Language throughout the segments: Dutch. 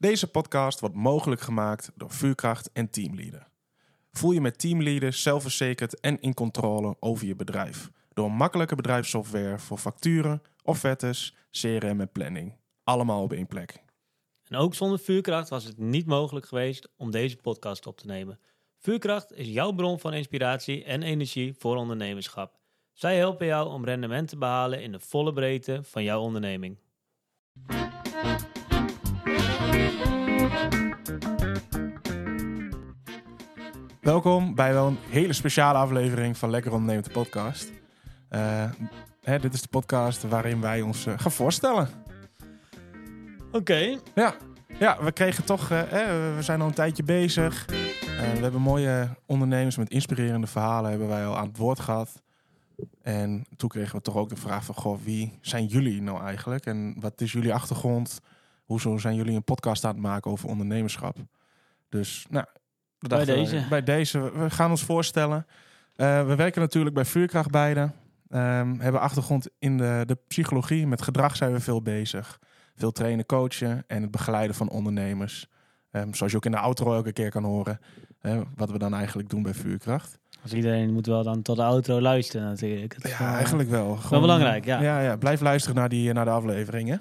Deze podcast wordt mogelijk gemaakt door Vuurkracht en Teamleader. Voel je met Teamleader zelfverzekerd en in controle over je bedrijf. Door makkelijke bedrijfssoftware voor facturen, offertes, CRM en planning. Allemaal op één plek. En ook zonder vuurkracht was het niet mogelijk geweest om deze podcast op te nemen. Vuurkracht is jouw bron van inspiratie en energie voor ondernemerschap. Zij helpen jou om rendement te behalen in de volle breedte van jouw onderneming. Welkom bij wel een hele speciale aflevering van Lekker Ondernemen de podcast. Eh, hè, dit is de podcast waarin wij ons eh, gaan voorstellen. Oké, Ja, ja we kregen toch, eh, we zijn al een tijdje bezig. We hebben mooie ondernemers met inspirerende verhalen hebben wij al aan het woord gehad. En toen kregen we toch ook de vraag van, goh, wie zijn jullie nou eigenlijk? En wat is jullie achtergrond? Hoezo zijn jullie een podcast aan het maken over ondernemerschap? Dus, nou, Bij dachten, deze. Bij deze, we- we gaan ons voorstellen. Eh, we werken natuurlijk bij Vuurkracht beide. Ehm, hebben achtergrond in de, de psychologie. Met gedrag zijn we veel bezig. Veel trainen, coachen en het begeleiden van ondernemers. Ehm, zoals je ook in de outro elke keer kan horen. hè, wat we dan eigenlijk doen bij Vuurkracht. als iedereen moet wel dan tot de outro luisteren natuurlijk. Het Ja, eigenlijk wel. Gewoon, belangrijk, ja. ja. ja, Blijf luisteren naar, die, naar de afleveringen.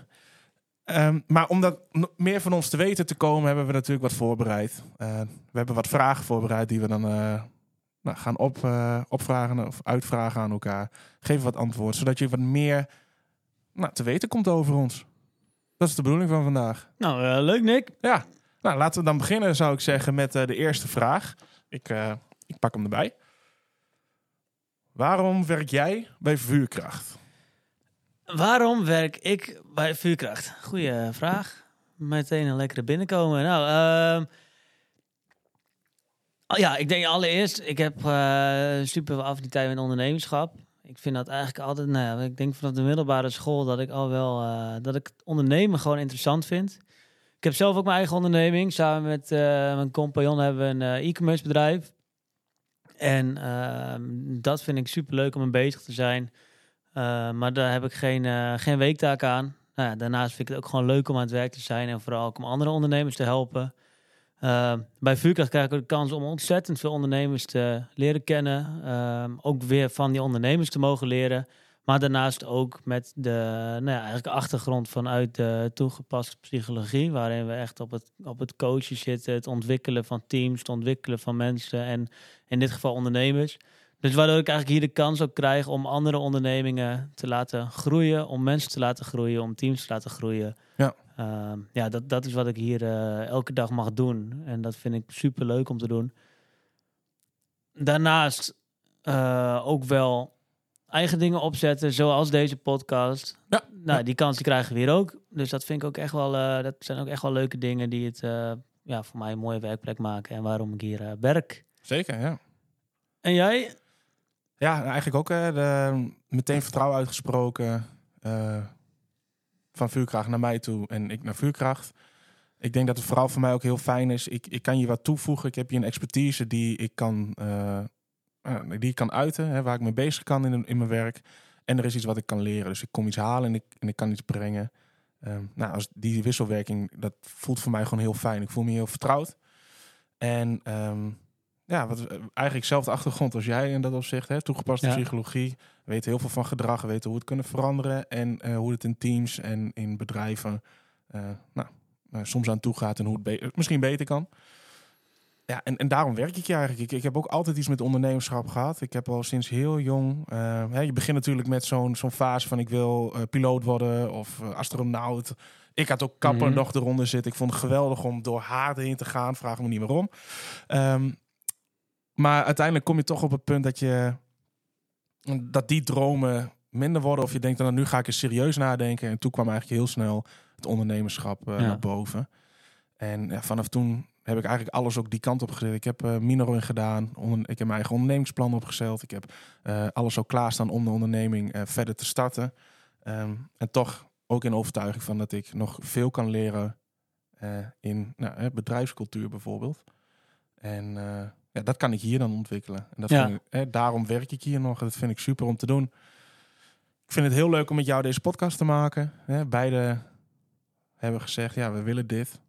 Ehm, maar om dat meer van ons te weten te komen, hebben we natuurlijk wat voorbereid. Eh, we hebben wat vragen voorbereid die we dan eh, nou, gaan op, eh, opvragen of uitvragen aan elkaar. Geven wat antwoord, zodat je wat meer nou, te weten komt over ons. Dat is de bedoeling van vandaag. Nou, leuk Nick. Ja, nou laten we dan beginnen, zou ik zeggen, met de eerste vraag. Ik, ik pak hem erbij. Waarom werk jij bij Vuurkracht? Waarom werk ik bij vuurkracht? Goeie vraag. Meteen een lekkere binnenkomen. Nou, ehm, oh ja, ik denk allereerst, ik heb eh, super veel affiniteit met ondernemerschap. Ik vind dat eigenlijk altijd, nou ik denk vanaf de middelbare school dat ik al wel, eh, dat ik ondernemen gewoon interessant vind. Ik heb zelf ook mijn eigen onderneming. Samen met eh, mijn compagnon hebben we een e-commerce bedrijf. En ehm, dat vind ik super leuk om mee bezig te zijn. Uh, maar daar heb ik geen, uh, geen weektaak aan. Nou ja, daarnaast vind ik het ook gewoon leuk om aan het werk te zijn en vooral ook om andere ondernemers te helpen. Uh, bij Vuurkracht krijg ik de kans om ontzettend veel ondernemers te leren kennen. Uh, ook weer van die ondernemers te mogen leren. Maar daarnaast ook met de nou ja, eigenlijk achtergrond vanuit de toegepaste psychologie. Waarin we echt op het, op het coachen zitten. Het ontwikkelen van teams, het ontwikkelen van mensen. En in dit geval ondernemers. Dus waardoor ik eigenlijk hier de kans ook krijg om andere ondernemingen te laten groeien, om mensen te laten groeien, om teams te laten groeien. Ja, uh, ja dat, dat is wat ik hier uh, elke dag mag doen. En dat vind ik super leuk om te doen. Daarnaast uh, ook wel eigen dingen opzetten, zoals deze podcast. Ja, nou, ja. die kans die krijgen we hier ook. Dus dat vind ik ook echt wel, uh, dat zijn ook echt wel leuke dingen die het ja, voor mij een mooie werkplek maken en waarom ik hier werk. Zeker, ja. En jij? Ja, eigenlijk ook de, meteen vertrouwen uitgesproken uh, van Vuurkracht naar mij toe en ik naar Vuurkracht. Ik denk dat het vooral voor mij ook heel fijn is. Ik, ik kan je wat toevoegen. Ik heb hier een expertise die ik kan, uh, die ik kan uiten, hè, waar ik mee bezig kan in, in mijn werk. En er is iets wat ik kan leren. Dus ik kom iets halen en ik, en ik kan iets brengen. Um, nou, als die wisselwerking, dat voelt voor mij gewoon heel fijn. Ik voel me heel vertrouwd. En um, ja, wat, eigenlijk zelfde achtergrond als jij in dat opzicht. Hè? Toegepaste ja. psychologie. We weten heel veel van gedrag. We weten hoe het kunnen veranderen. En uh, hoe het in teams en in bedrijven uh, nou, uh, soms aan toe gaat. En hoe het be misschien beter kan. Ja, en, en daarom werk ik hier eigenlijk. Ik, ik heb ook altijd iets met ondernemerschap gehad. Ik heb al sinds heel jong... Hè, je begint natuurlijk met zo'n zo'n fase van... ik wil piloot worden of astronaut. Ik had ook kapper mm -hmm. nog eronder zitten. Ik vond het geweldig om door haar heen te gaan. Vraag me niet waarom. Um, maar uiteindelijk kom je toch op het punt dat je dat die dromen minder worden. Of je denkt, dan nu ga ik eens serieus nadenken. En toen kwam eigenlijk heel snel het ondernemerschap uh, ja. naar boven. En ja, vanaf toen heb ik eigenlijk alles ook die kant op gezet. Ik heb uh, Minero gedaan. Onder, ik heb mijn eigen ondernemingsplan opgesteld. Ik heb uh, alles ook klaarstaan om de onderneming verder te starten. Um, en toch ook in overtuiging van dat ik nog veel kan leren in nou, bedrijfscultuur bijvoorbeeld. En ja, dat kan ik hier dan ontwikkelen. En dat Ja. vind ik, hè, daarom werk ik hier nog. Dat vind ik super om te doen. Ik vind het heel leuk om met jou deze podcast te maken. Hè, beide hebben gezegd, ja, we willen dit.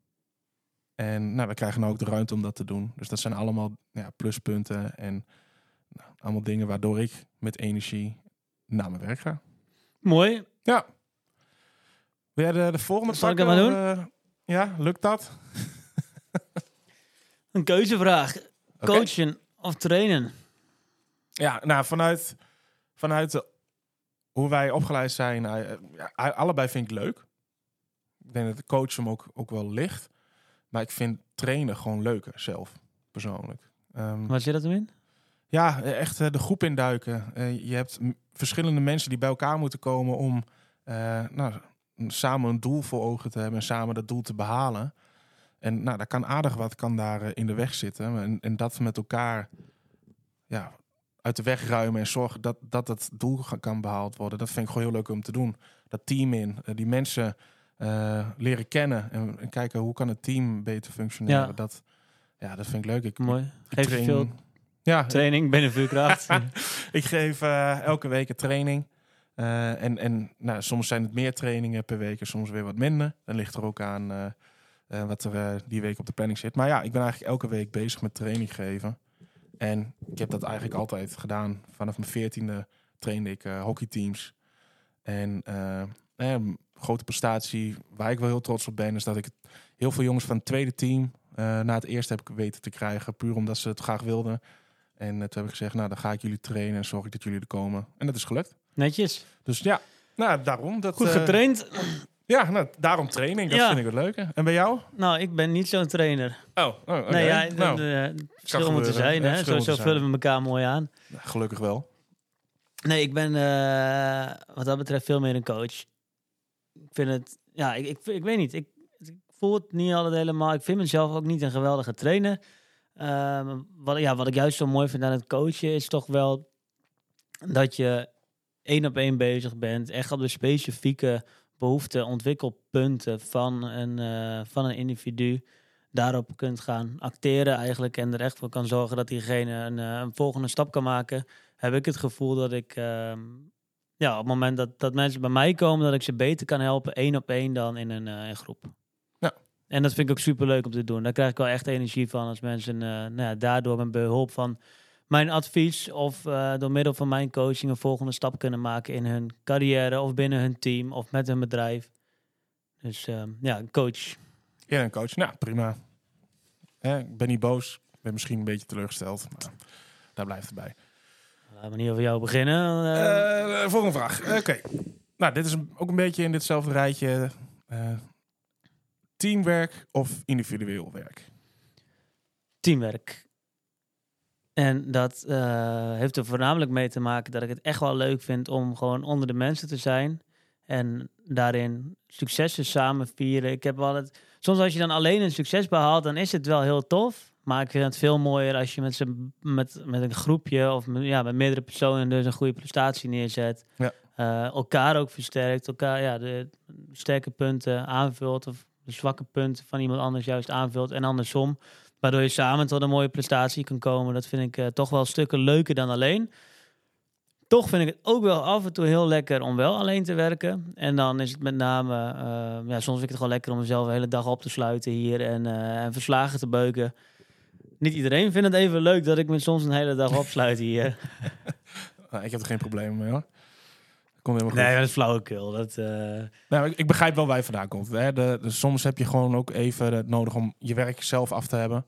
En nou, we krijgen nou ook de ruimte om dat te doen. Dus dat zijn allemaal ja, pluspunten en nou, allemaal dingen waardoor ik met energie naar mijn werk ga. Mooi. Ja. Wil jij de, de volgende Zal ik pakken? dat maar Of, eh, ja, lukt dat? Een keuzevraag. Coachen of trainen? Ja, nou, vanuit, vanuit de, hoe wij opgeleid zijn, eh, ja, allebei vind ik leuk. Ik denk dat de coach hem ook, ook wel ligt. Maar ik vind trainen gewoon leuker zelf, persoonlijk. Ehm, Wat zit dat hem in? ja, echt eh, de groep induiken. Eh, je hebt verschillende mensen die bij elkaar moeten komen om nou, samen een doel voor ogen te hebben en samen dat doel te behalen. En nou, daar kan aardig wat kan daar eh, in de weg zitten. En, en dat met elkaar ja, uit de weg ruimen en zorgen dat, dat het doel kan behaald worden. Dat vind ik gewoon heel leuk om te doen. Dat team in, eh, die mensen eh, leren kennen en, en kijken hoe kan het team beter functioneren. Ja. Dat, ja, dat vind ik leuk. Ik, Mooi. Geef je train- veel ja, training binnen vuurkracht? ik geef elke week een training. En en nou, soms zijn het meer trainingen per week en soms weer wat minder. Dan ligt er ook aan eh, wat er eh, die week op de planning zit. Maar ja, ik ben eigenlijk elke week bezig met training geven. En ik heb dat eigenlijk altijd gedaan. Vanaf mijn veertiende trainde ik eh, hockeyteams. En een grote prestatie waar ik wel heel trots op ben... is dat ik heel veel jongens van het tweede team... na het eerste heb weten te krijgen. Puur omdat ze het graag wilden. En toen heb ik gezegd, nou dan ga ik jullie trainen en zorg ik dat jullie er komen. En dat is gelukt. Netjes. Dus ja, nou daarom. Dat, Goed getraind. Ja, nou, daarom training. Dat Ja. vind ik het leuke. En bij jou? Nou, ik ben niet zo'n trainer. Oh, oh oké. Nee, ja, nou, de, de, het verschil gebeuren. moet er zijn. Hè? Zo, vullen we elkaar mooi aan. nou, gelukkig wel. Nee, ik ben eh, wat dat betreft veel meer een coach. Ik vind het, ja, ik, ik, ik weet niet. Ik, ik voel het niet altijd helemaal. Ik vind mezelf ook niet een geweldige trainer. Ehm, wat, ja, wat ik juist zo mooi vind aan het coachen is toch wel dat je één op één bezig bent. Echt op de specifieke behoeften, ontwikkelpunten van een, eh, van een individu. Daarop kunt gaan acteren eigenlijk. En er echt voor kan zorgen dat diegene een, eh, een volgende stap kan maken heb ik het gevoel dat ik ehm, ja, op het moment dat, dat mensen bij mij komen, dat ik ze beter kan helpen, één op één dan in een, eh, een groep. Ja. En dat vind ik ook super leuk om te doen. Daar krijg ik wel echt energie van als mensen nou ja, daardoor met behulp van mijn advies of eh, door middel van mijn coaching een volgende stap kunnen maken in hun carrière of binnen hun team of met hun bedrijf. Dus ehm, ja, een coach. Ja, een coach. Nou, prima. Ik ben niet boos. Ik ben misschien een beetje teleurgesteld. Maar daar blijft het bij. Laten we niet over jou beginnen. Eh, volgende vraag. Oké. Nou, dit is ook een beetje in ditzelfde rijtje. teamwerk of individueel werk? teamwerk. En dat eh, heeft er voornamelijk mee te maken dat ik het echt wel leuk vind om gewoon onder de mensen te zijn. En daarin successen samen vieren. Ik heb wel het. Soms als je dan alleen een succes behaalt, dan is het wel heel tof. Maar ik vind het veel mooier als je met, met, met een groepje of met, ja, met meerdere personen dus een goede prestatie neerzet. Ja. Eh, elkaar ook versterkt. Elkaar ja, de sterke punten aanvult. Of de zwakke punten van iemand anders juist aanvult. En andersom. Waardoor je samen tot een mooie prestatie kan komen. Dat vind ik eh, toch wel stukken leuker dan alleen. Toch vind ik het ook wel af en toe heel lekker om wel alleen te werken. En dan is het met name, eh, ja, soms vind ik het gewoon lekker om mezelf de hele dag op te sluiten hier en, eh, en verslagen te beuken. Niet iedereen vindt het even leuk dat ik me soms een hele dag opsluit hier. Nou, ik heb er geen probleem mee hoor. Komt helemaal goed. nee, dat is flauwekul. Dat, eh, Nou, ik, ik begrijp wel waar je vandaan komt. Hè. De, de- soms heb je gewoon ook even het nodig om je werk zelf af te hebben.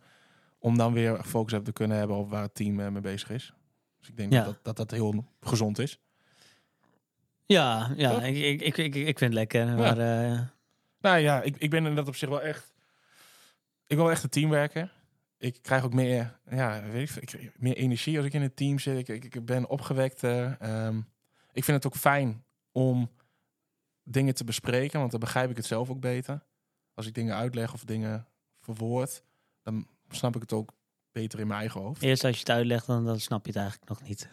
Om dan weer focus op te kunnen hebben op waar het team eh, mee bezig is. Dus ik denk Ja. dat, dat dat heel gezond is. ja, ja ik, ik, ik, ik, ik vind het lekker. Maar eh, Nou ja, ik, ik ben in dat op zich wel echt... Ik wil echt een team werken. Ik krijg ook meer, ja, weet ik, veel, ik, krijg meer energie als ik in een team zit. Ik, ik, ik ben opgewekt. eh, ehm, ik vind het ook fijn om dingen te bespreken, want dan begrijp ik het zelf ook beter. Als ik dingen uitleg of dingen verwoord, dan snap ik het ook beter in mijn eigen hoofd. eerst als je het uitlegt, dan, dan snap je het eigenlijk nog niet.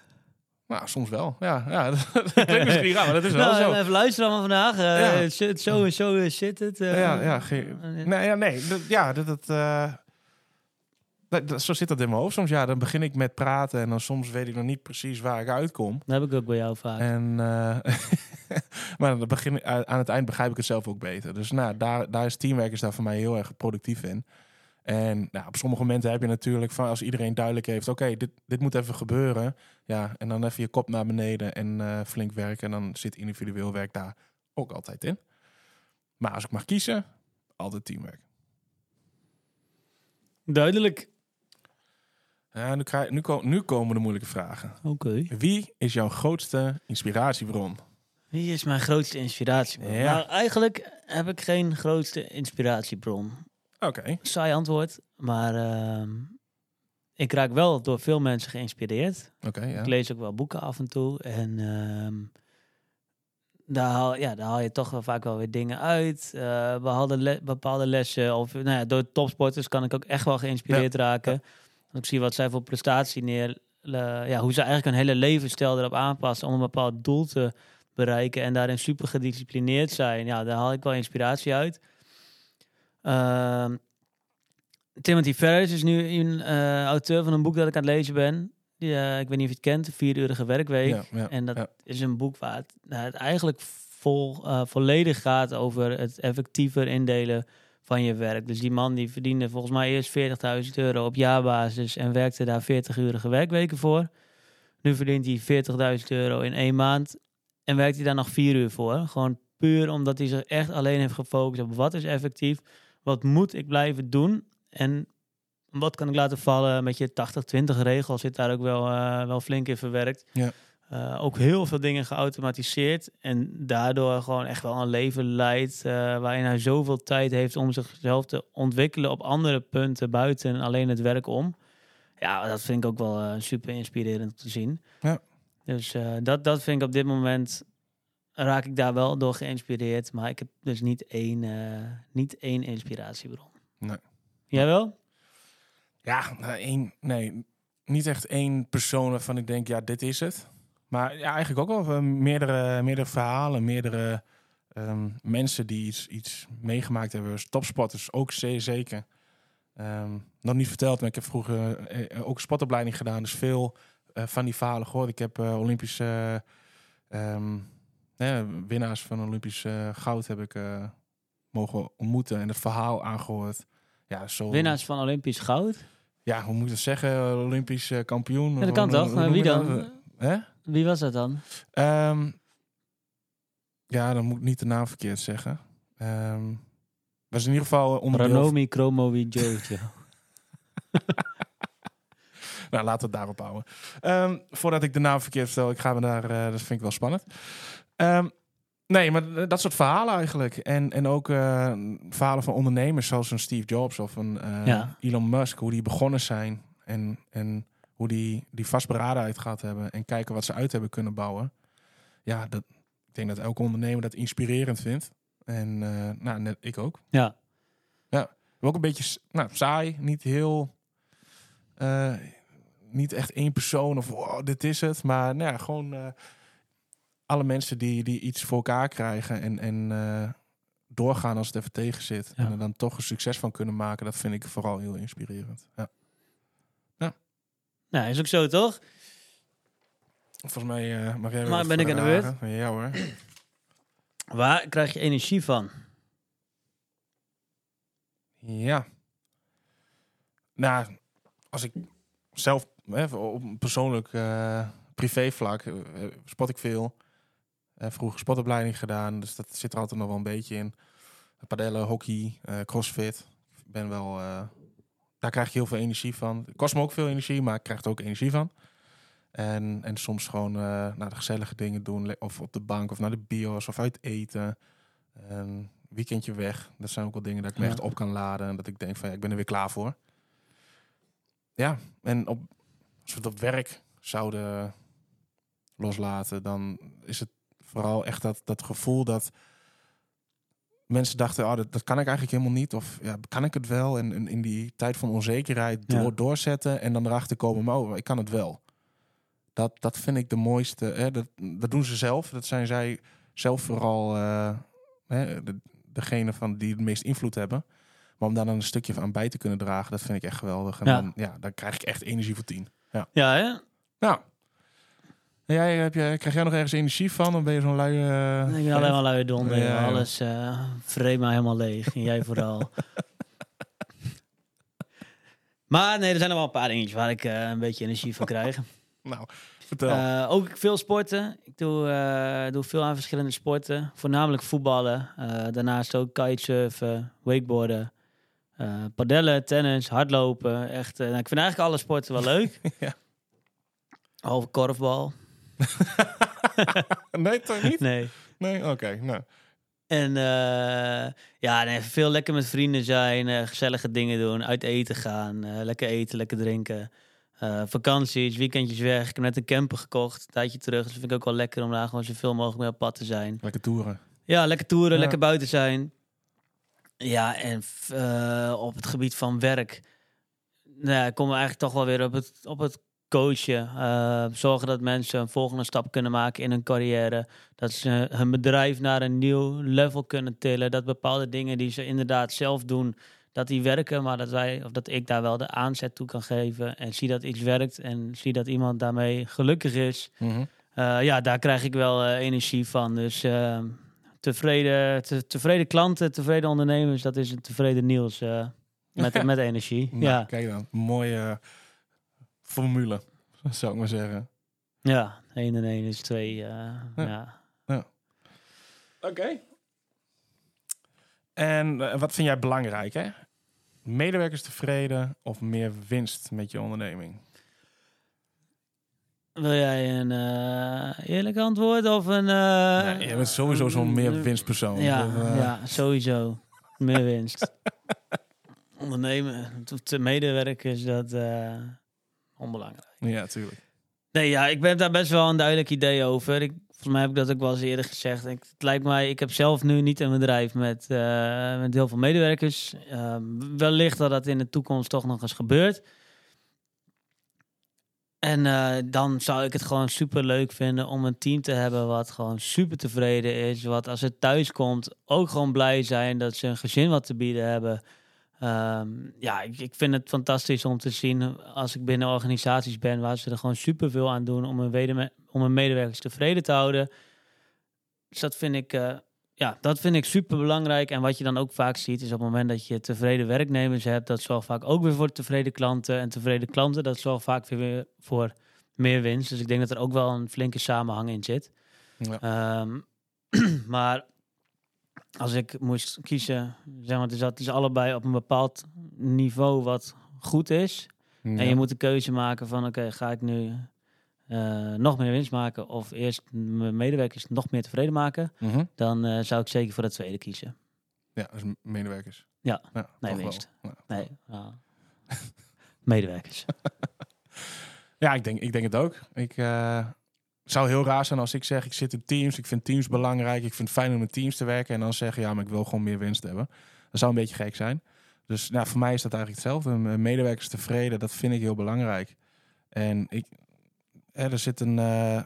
Nou, soms wel. Ja, ja dat klinkt misschien raar, maar dat is wel nou, zo. Even luisteren van vandaag. eh, Ja. Zo en zo eh, zit het. eh. Ja, ja, Eh, Nee, ja, nee. Ja, dat, dat, eh, dat- dat- zo zit dat in mijn hoofd. Soms ja, dan begin ik met praten en dan soms weet ik nog niet precies waar ik uitkom. Dat heb ik ook bij jou vaak. En, eh, maar dan begin, ik- aan het eind begrijp ik het zelf ook beter. Dus nou, daar, daar is teamwerk is daar voor mij heel erg productief in. En nou, op sommige momenten heb je natuurlijk van als iedereen duidelijk heeft, oké, dit, dit moet even gebeuren. Ja, en dan even je kop naar beneden en eh, flink werken. En dan zit individueel werk daar ook altijd in. Maar als ik mag kiezen, altijd teamwerk. Duidelijk. Ja, nu, krijg, nu, ko- nu komen de moeilijke vragen. Oké. Wie is jouw grootste inspiratiebron? Wie is mijn grootste inspiratiebron? Ja. Nou, eigenlijk heb ik geen grootste inspiratiebron. Oké, Saai antwoord, maar ehm, ik raak wel door veel mensen geïnspireerd. oké, ja. Ik lees ook wel boeken af en toe. En ehm, daar, haal, ja, daar haal je toch wel vaak wel weer dingen uit. Eh, bepaalde, le- bepaalde lessen. Of nou ja, door topsporters kan ik ook echt wel geïnspireerd raken. Ik zie wat zij voor prestatie neer... ja, hoe ze eigenlijk hun hele levensstijl erop aanpassen om een bepaald doel te bereiken. En daarin super gedisciplineerd zijn. Ja, daar haal ik wel inspiratie uit. Ehm, Timothy Ferris is nu een eh, auteur van een boek dat ik aan het lezen ben. Die, eh, ik weet niet of je het kent, de vierurige werkweek. Ja, ja, en dat ja. is een boek waar het, nou, het eigenlijk vol, eh, volledig gaat over het effectiever indelen van je werk. Dus die man die verdiende volgens mij eerst 40.000 euro op jaarbasis en werkte daar 40-urige werkweken voor. Nu verdient hij 40.000 euro in één maand en werkt hij daar nog vier uur voor. Gewoon puur omdat hij zich echt alleen heeft gefocust op wat is effectief, wat moet ik blijven doen en wat kan ik laten vallen met je 80-20 regel zit daar ook wel, eh, wel flink in verwerkt. Ja. Eh, ook heel veel dingen geautomatiseerd en daardoor gewoon echt wel een leven leidt eh, waarin hij zoveel tijd heeft om zichzelf te ontwikkelen op andere punten buiten alleen het werk om. Ja, dat vind ik ook wel eh, super inspirerend te zien. Ja. Dus dat, dat vind ik op dit moment raak ik daar wel door geïnspireerd, maar ik heb dus niet één, niet één inspiratiebron. Nee. Jij wel? Ja, nou, één, nee, niet echt één persoon waarvan ik denk, ja, dit is het. Maar ja, eigenlijk ook wel eh, meerdere, meerdere verhalen, meerdere ehm, mensen die iets, iets meegemaakt hebben. Dus topsporters, ook zeer zeker. Ehm, nog niet verteld, maar ik heb vroeger eh, eh, ook een sportopleiding gedaan. Dus veel van die verhalen gehoord. Ik heb Olympische ehm, eh, winnaars van Olympisch goud heb ik mogen ontmoeten en het verhaal aangehoord. Ja, zo... Winnaars van Olympisch goud? Ja, hoe moet ik dat zeggen? Olympisch kampioen. Ja, dat kan toch? wie dan? Hè? Wie was dat dan? Ehm, ja, dan moet ik niet de naam verkeerd zeggen. Ehm was in ieder geval eh, onderdeel... Ranomi Jojo. Nou, laten we het daarop houden. Ehm, voordat ik de naam verkeerd vertel, ik ga me daar... eh, dat vind ik wel spannend. Nee, maar dat soort verhalen eigenlijk. En, en ook eh, verhalen van ondernemers zoals een Steve Jobs of een Ja. Elon Musk. Hoe die begonnen zijn. En, en hoe die, die vastberadenheid gehad hebben. En kijken wat ze uit hebben kunnen bouwen. Ja, dat, ik denk dat elke ondernemer dat inspirerend vindt. En eh, nou, net ik ook. Ja. Ook een beetje nou, saai, niet heel. eh, niet echt één persoon of wow, dit is het. Maar nou ja, gewoon eh, alle mensen die, die iets voor elkaar krijgen en, en doorgaan als het even tegen zit. Ja. En er dan toch een succes van kunnen maken, dat vind ik vooral heel inspirerend. Ja. Nou, is ook zo toch? Volgens mij eh mag jij Maar ben ik aan de vragen. Ja hoor. Waar krijg je energie van? Ja. Nou, als ik zelf hè, op een persoonlijk eh privévlak eh, sport ik veel. Vroeger sportopleiding gedaan, dus dat zit er altijd nog wel een beetje in. Padellen, hockey, crossfit. Ik ben wel, daar krijg je heel veel energie van. Het kost me ook veel energie, maar ik krijg er ook energie van. En, en soms gewoon eh naar de gezellige dingen doen, of op de bank, of naar de bios, of uit eten. Weekendje weg. Dat zijn ook wel dingen dat ik me Ja. echt op kan laden. En dat ik denk van ja, ik ben er weer klaar voor. Ja, en op, als we het op werk zouden loslaten, dan is het vooral echt dat, dat gevoel dat mensen dachten, oh, dat, dat kan ik eigenlijk helemaal niet. Of ja, kan ik het wel? En, en in die tijd van onzekerheid Ja. door, doorzetten en dan erachter komen, maar oh, ik kan het wel. Dat, dat vind ik de mooiste. Hè? Dat, dat doen ze zelf. Dat zijn zij zelf vooral eh, hè, de, degene van die het meest invloed hebben. Maar om daar dan een stukje van bij te kunnen dragen, dat vind ik echt geweldig. En Ja. Dan, ja, dan krijg ik echt energie voor tien. Ja, hè? Nou, jij, heb je, krijg jij nog ergens energie van? Dan ben je zo'n lui... eh, ik ben alleen maar luie donder. Ja. Alles eh vreet me helemaal leeg. En jij vooral. Maar nee, er zijn nog wel een paar dingetjes waar ik eh, een beetje energie van krijg. Nou, vertel. Ook veel sporten. Ik doe, doe veel aan verschillende sporten. Voornamelijk voetballen. Daarnaast ook kitesurfen, wakeboarden, padellen, tennis, hardlopen. Echt, nou, ik vind eigenlijk alle sporten wel leuk. Ja. Halve korfbal. nee, toch niet? Nee. Nee, oké. nou. En eh, ja, nee, veel lekker met vrienden zijn, eh, gezellige dingen doen, uit eten gaan, eh, lekker eten, lekker drinken. Vakanties, weekendjes weg. Ik heb net een camper gekocht, een tijdje terug. Dus dat vind ik ook wel lekker om daar gewoon zoveel mogelijk mee op pad te zijn. Lekker toeren. Ja, lekker toeren, Ja. lekker buiten zijn. Ja, en op het gebied van werk. Nou, ja, komen we eigenlijk toch wel weer op het, op het coachen. Eh, zorgen dat mensen een volgende stap kunnen maken in hun carrière. Dat ze hun bedrijf naar een nieuw level kunnen tillen. Dat bepaalde dingen die ze inderdaad zelf doen, dat die werken. Maar dat wij, of dat ik daar wel de aanzet toe kan geven. En zie dat iets werkt. En zie dat iemand daarmee gelukkig is. Mhm. Eh, ja, daar krijg ik wel eh, energie van. Dus eh, tevreden, te- tevreden klanten, tevreden ondernemers, dat is een tevreden Niels eh, met, met energie. Nou, ja, Kijk dan, mooie formule, zou ik maar zeggen. ja, 1 en 1 is 2. eh ja. Oké. En eh, wat vind jij belangrijk, hè? Medewerkers tevreden of meer winst met je onderneming? Wil jij een eh, eerlijk antwoord of een... eh, Nee, je bent sowieso zo'n meer winstpersoon. Ja, ja, sowieso. Meer winst. Ondernemen, te- te medewerkers, dat eh onbelangrijk. Ja, tuurlijk. Nee, ja, ik ben daar best wel een duidelijk idee over. Ik, volgens mij heb ik dat ook wel eens eerder gezegd. Ik, het lijkt mij, ik heb zelf nu niet een bedrijf met, eh, met heel veel medewerkers. Ehm, wellicht dat dat in de toekomst toch nog eens gebeurt. En eh, dan zou ik het gewoon super leuk vinden om een team te hebben wat gewoon super tevreden is. Wat als het thuis komt ook gewoon blij zijn dat ze een gezin wat te bieden hebben. Ehm, ja, ik, ik vind het fantastisch om te zien als ik binnen organisaties ben waar ze er gewoon super veel aan doen om hun, om hun medewerkers tevreden te houden. Dus dat vind ik, eh, ja, dat vind ik super belangrijk. En wat je dan ook vaak ziet, is op het moment dat je tevreden werknemers hebt, dat zorgt vaak ook weer voor tevreden klanten. En tevreden klanten, dat zorgt vaak weer voor meer winst. Dus ik denk dat er ook wel een flinke samenhang in zit. Ja. Ehm, maar als ik moest kiezen, zeg maar, dus dat is allebei op een bepaald niveau wat goed is. En je moet de keuze maken van, oké, ga ik nu eh, nog meer winst maken of eerst mijn medewerkers nog meer tevreden maken? Mhm. Dan eh, zou ik zeker voor dat tweede kiezen. Ja, dus medewerkers. Ja. ja Nee, winst. Ja. Nee, medewerkers. Ja, ik denk, ik denk het ook. Ik eh, zou heel raar zijn als ik zeg, ik zit in teams, ik vind teams belangrijk, ik vind het fijn om met teams te werken en dan zeggen, ja, maar ik wil gewoon meer winst hebben. Dat zou een beetje gek zijn. Dus nou, voor mij is dat eigenlijk hetzelfde. M- Medewerkers tevreden, dat vind ik heel belangrijk. En ik, hè, er zit een, eh,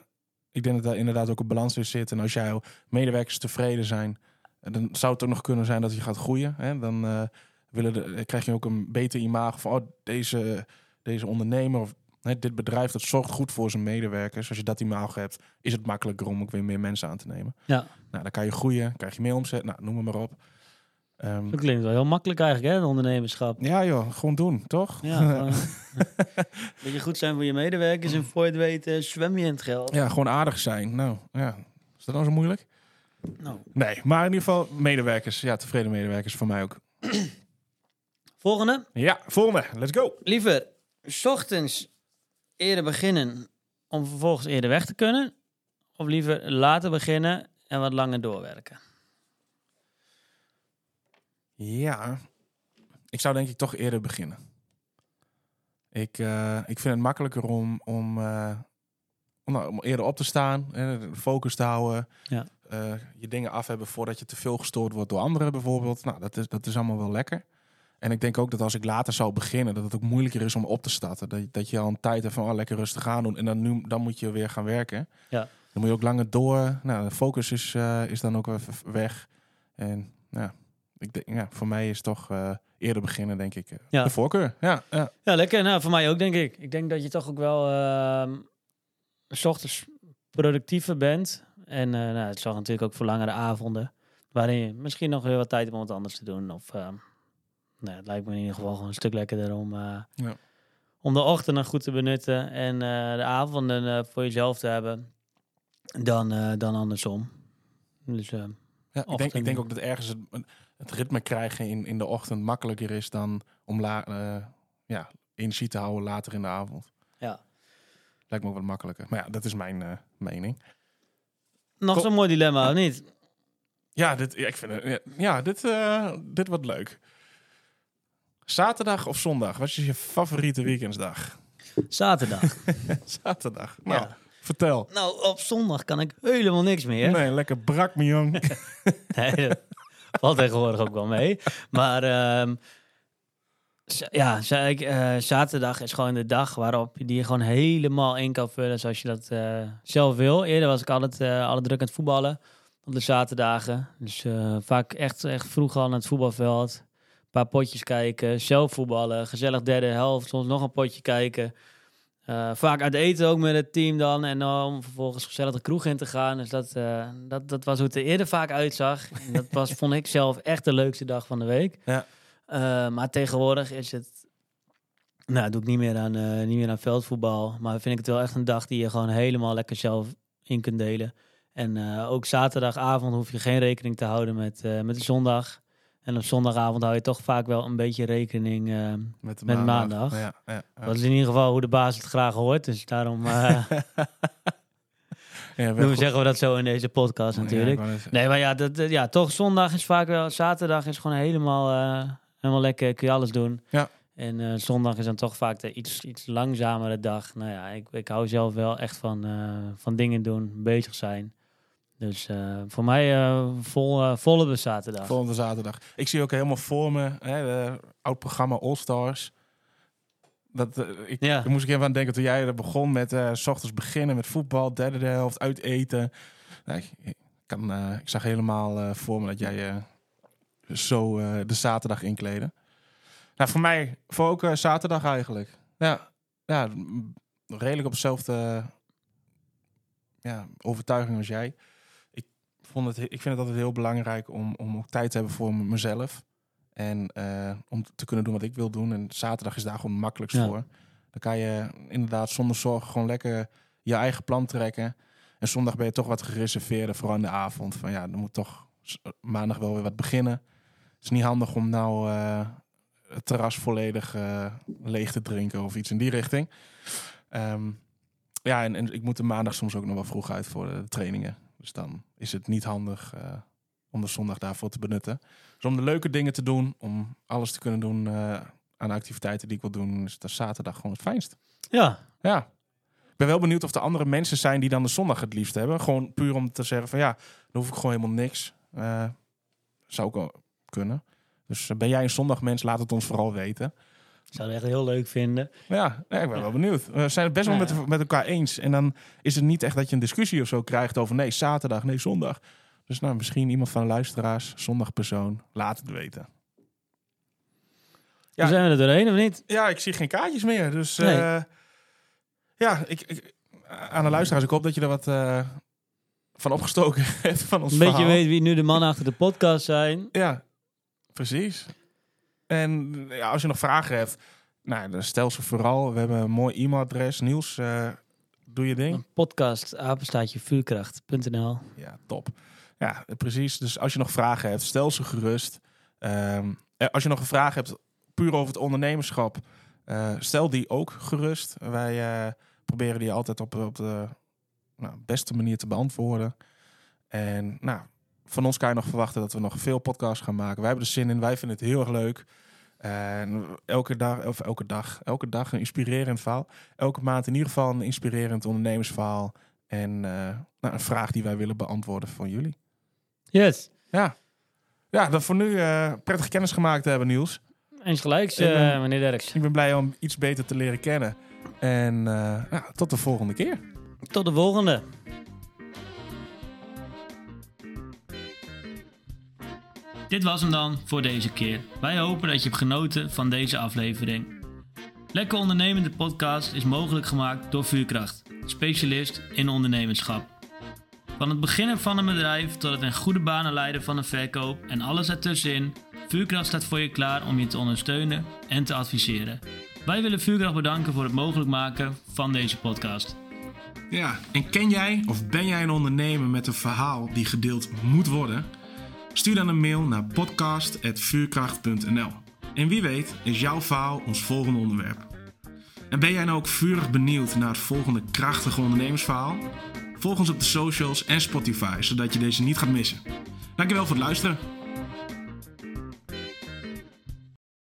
ik denk dat daar inderdaad ook een balans in zit. En als jouw medewerkers tevreden zijn, eh, dan zou het ook nog kunnen zijn dat je gaat groeien. Hè? Dan eh, eh, krijg je ook een beter imago van, oh, deze, deze ondernemer of dit bedrijf, dat zorgt goed voor zijn medewerkers. Als je dat imago hebt, is het makkelijker om ook weer meer mensen aan te nemen. Ja. Nou, dan kan je groeien, krijg je meer omzet, nou, noem maar op. Ehm, Dat klinkt wel heel makkelijk eigenlijk, hè, het ondernemerschap. ja joh, gewoon doen, toch? Ja, gewoon- dat je goed zijn voor je medewerkers en voor je het weten zwem je in het geld. Ja, gewoon aardig zijn. Nou, ja. Is dat nou zo moeilijk? Nou, Nee, maar in ieder geval medewerkers. Ja, tevreden medewerkers voor mij ook. volgende. Ja, volgende. Let's go. Liever, s ochtends eerder beginnen om vervolgens eerder weg te kunnen? Of liever later beginnen en wat langer doorwerken? Ja, ik zou denk ik toch eerder beginnen. Ik, eh, ik vind het makkelijker om, om, eh, om, nou, om eerder op te staan, de focus te houden. Ja. Eh, je dingen af hebben voordat je te veel gestoord wordt door anderen bijvoorbeeld. Nou, dat is, dat is allemaal wel lekker. En ik denk ook dat als ik later zou beginnen, dat het ook moeilijker is om op te starten. Dat, dat je al een tijd hebt van oh, lekker rustig aan doen. En dan, nu, dan moet je weer gaan werken. Ja. Dan moet je ook langer door. Nou, de focus is, eh, is dan ook even weg. En ja, ik denk, ja, voor mij is toch eh, eerder beginnen, denk ik. eh, Ja. De voorkeur. Ja, ja. Ja, lekker. Nou, voor mij ook, denk ik. Ik denk dat je toch ook wel ehm, s ochtends productiever bent. En nou, het zorgt natuurlijk ook voor langere avonden. Waarin je misschien nog weer wat tijd hebt om wat anders te doen. Of ehm, nou, het lijkt me in ieder geval gewoon een stuk lekkerder om, eh, Ja. om de ochtenden goed te benutten en eh, de avonden eh, voor jezelf te hebben dan, dan andersom. Dus Ja, ik, denk, ik denk ook dat ergens het, het ritme krijgen in, in de ochtend makkelijker is dan om la, ja, energie te houden later in de avond. ja. Lijkt me ook wat makkelijker. Maar ja, dat is mijn mening. Nog zo'n mooi dilemma, of niet? Ja, dit, ja, ik vind het, ja, dit, dit wordt leuk. Zaterdag of zondag? Wat is je favoriete weekendsdag? Zaterdag. Zaterdag. Nou, Ja. vertel. Nou, op zondag kan ik helemaal niks meer. Nee, lekker brak, mijn jong. Nee, dat valt tegenwoordig ook wel mee. Maar ehm, ja, zei ik, eh, zaterdag is gewoon de dag waarop je die gewoon helemaal in kan vullen zoals je dat eh, zelf wil. Eerder was ik altijd, eh altijd druk aan het voetballen op de zaterdagen. Dus vaak echt, echt vroeg al naar het voetbalveld. Paar potjes kijken, zelf voetballen, gezellig derde helft, soms nog een potje kijken. Eh, vaak uit eten ook met het team dan. En dan om vervolgens gezellig de kroeg in te gaan. Dus dat, eh, dat, dat was hoe het er eerder vaak uitzag. En dat was, vond ik zelf echt de leukste dag van de week. Ja. Eh, maar tegenwoordig is het... Nou, doe ik niet meer, aan, niet meer aan veldvoetbal. Maar vind ik het wel echt een dag die je gewoon helemaal lekker zelf in kunt delen. En ook zaterdagavond hoef je geen rekening te houden met, met de zondag. En op zondagavond hou je toch vaak wel een beetje rekening... eh, Met, maandag. Ja, ja, ja. dat is in ieder geval hoe de baas het graag hoort. Dus daarom eh, we, goed. zeggen we dat zo in deze podcast natuurlijk. Nee, maar ja, dat, dat- ja, toch zondag is vaak wel... Zaterdag is gewoon helemaal, eh, helemaal lekker, kun je alles doen. Ja. En eh, zondag is dan toch vaak de iets, iets langzamere dag. Nou ja, ik, ik hou zelf wel echt van, eh, van dingen doen, bezig zijn. Dus eh, voor mij eh, vol, eh, volle zaterdag. Volgende zaterdag. Ik zie ook helemaal voor me, hè, de oud programma All Stars. Dat, ik, Ja. Daar moest ik even aan denken toen jij er begon met s ochtends beginnen met voetbal, derde de helft, uit eten. Nou, ik, ik kan, ik zag helemaal voor me dat jij zo de zaterdag inkleden. Nou, voor mij, voor ook zaterdag eigenlijk. Ja, ja, redelijk op hetzelfde ja, overtuiging als jij. Ik, vond het, ik vind het altijd heel belangrijk om, om ook tijd te hebben voor mezelf. En eh, om te kunnen doen wat ik wil doen. En zaterdag is daar gewoon makkelijkst Ja. voor. Dan kan je inderdaad zonder zorgen gewoon lekker je eigen plan trekken. En zondag ben je toch wat gereserveerder, vooral in de avond. Van ja, dan moet toch s- maandag wel weer wat beginnen. Het is niet handig om nou eh, het terras volledig eh, leeg te drinken of iets in die richting. Ehm, ja, en, en ik moet de maandag soms ook nog wel vroeg uit voor de trainingen. Dus dan is het niet handig eh, om de zondag daarvoor te benutten. Dus om de leuke dingen te doen, om alles te kunnen doen eh, aan activiteiten die ik wil doen, is de zaterdag gewoon het fijnst. Ja, Ja. Ik ben wel benieuwd of er andere mensen zijn die dan de zondag het liefst hebben. Gewoon puur om te zeggen van ja, dan hoef ik gewoon helemaal niks. Eh, zou ook kunnen. Dus ben jij een zondagmens, laat het ons vooral weten. Ik zou het echt heel leuk vinden. Maar ja, ja, ik ben wel benieuwd. We zijn het best wel Ja. met, met elkaar eens. En dan is het niet echt dat je een discussie of zo krijgt over nee, zaterdag, nee, zondag. Dus nou, misschien iemand van de luisteraars, zondagpersoon, laat het weten. Ja. Zijn we er doorheen of niet? Ja, ik zie geen kaartjes meer. Dus Nee. eh, ja, ik, ik, aan de luisteraars, ik hoop dat je er wat eh, van opgestoken hebt van ons Een beetje verhaal. weet wie nu de mannen achter de podcast zijn. Ja, precies. En ja, als je nog vragen hebt, nou, dan stel ze vooral. We hebben een mooi e-mailadres. Niels, eh, doe je ding. Een podcast, apenstaatje vuurkracht.nl. Ja, top. Ja, precies. Dus als je nog vragen hebt, stel ze gerust. Ehm, eh, als je nog een vraag hebt puur over het ondernemerschap, eh, stel die ook gerust. Wij proberen die altijd op, op de nou, beste manier te beantwoorden. En nou, van ons kan je nog verwachten dat we nog veel podcasts gaan maken. Wij hebben er zin in. Wij vinden het heel erg leuk. En elke dag, of elke dag, elke dag een inspirerend verhaal. Elke maand in ieder geval een inspirerend ondernemersverhaal. En eh, nou, een vraag die wij willen beantwoorden van jullie. Yes. Ja, ja dan voor nu eh prettig kennis gemaakt hebben, Niels. Eens gelijks, En, eh, meneer Derks. Ik ben blij om iets beter te leren kennen. En nou, tot de volgende keer. Tot de volgende. Dit was hem dan voor deze keer. Wij hopen dat je hebt genoten van deze aflevering. Lekker Ondernemende podcast is mogelijk gemaakt door Vuurkracht, specialist in ondernemerschap. Van het beginnen van een bedrijf tot het in goede banen leiden van een verkoop en alles ertussenin Vuurkracht staat voor je klaar om je te ondersteunen en te adviseren. Wij willen Vuurkracht bedanken voor het mogelijk maken van deze podcast. Ja, en ken jij of ben jij een ondernemer met een verhaal die gedeeld moet worden? Stuur dan een mail naar podcast.vuurkracht.nl. En wie weet is jouw verhaal ons volgende onderwerp. En ben jij nou ook vurig benieuwd naar het volgende krachtige ondernemersverhaal? Volg ons op de socials en Spotify, zodat je deze niet gaat missen. Dankjewel voor het luisteren.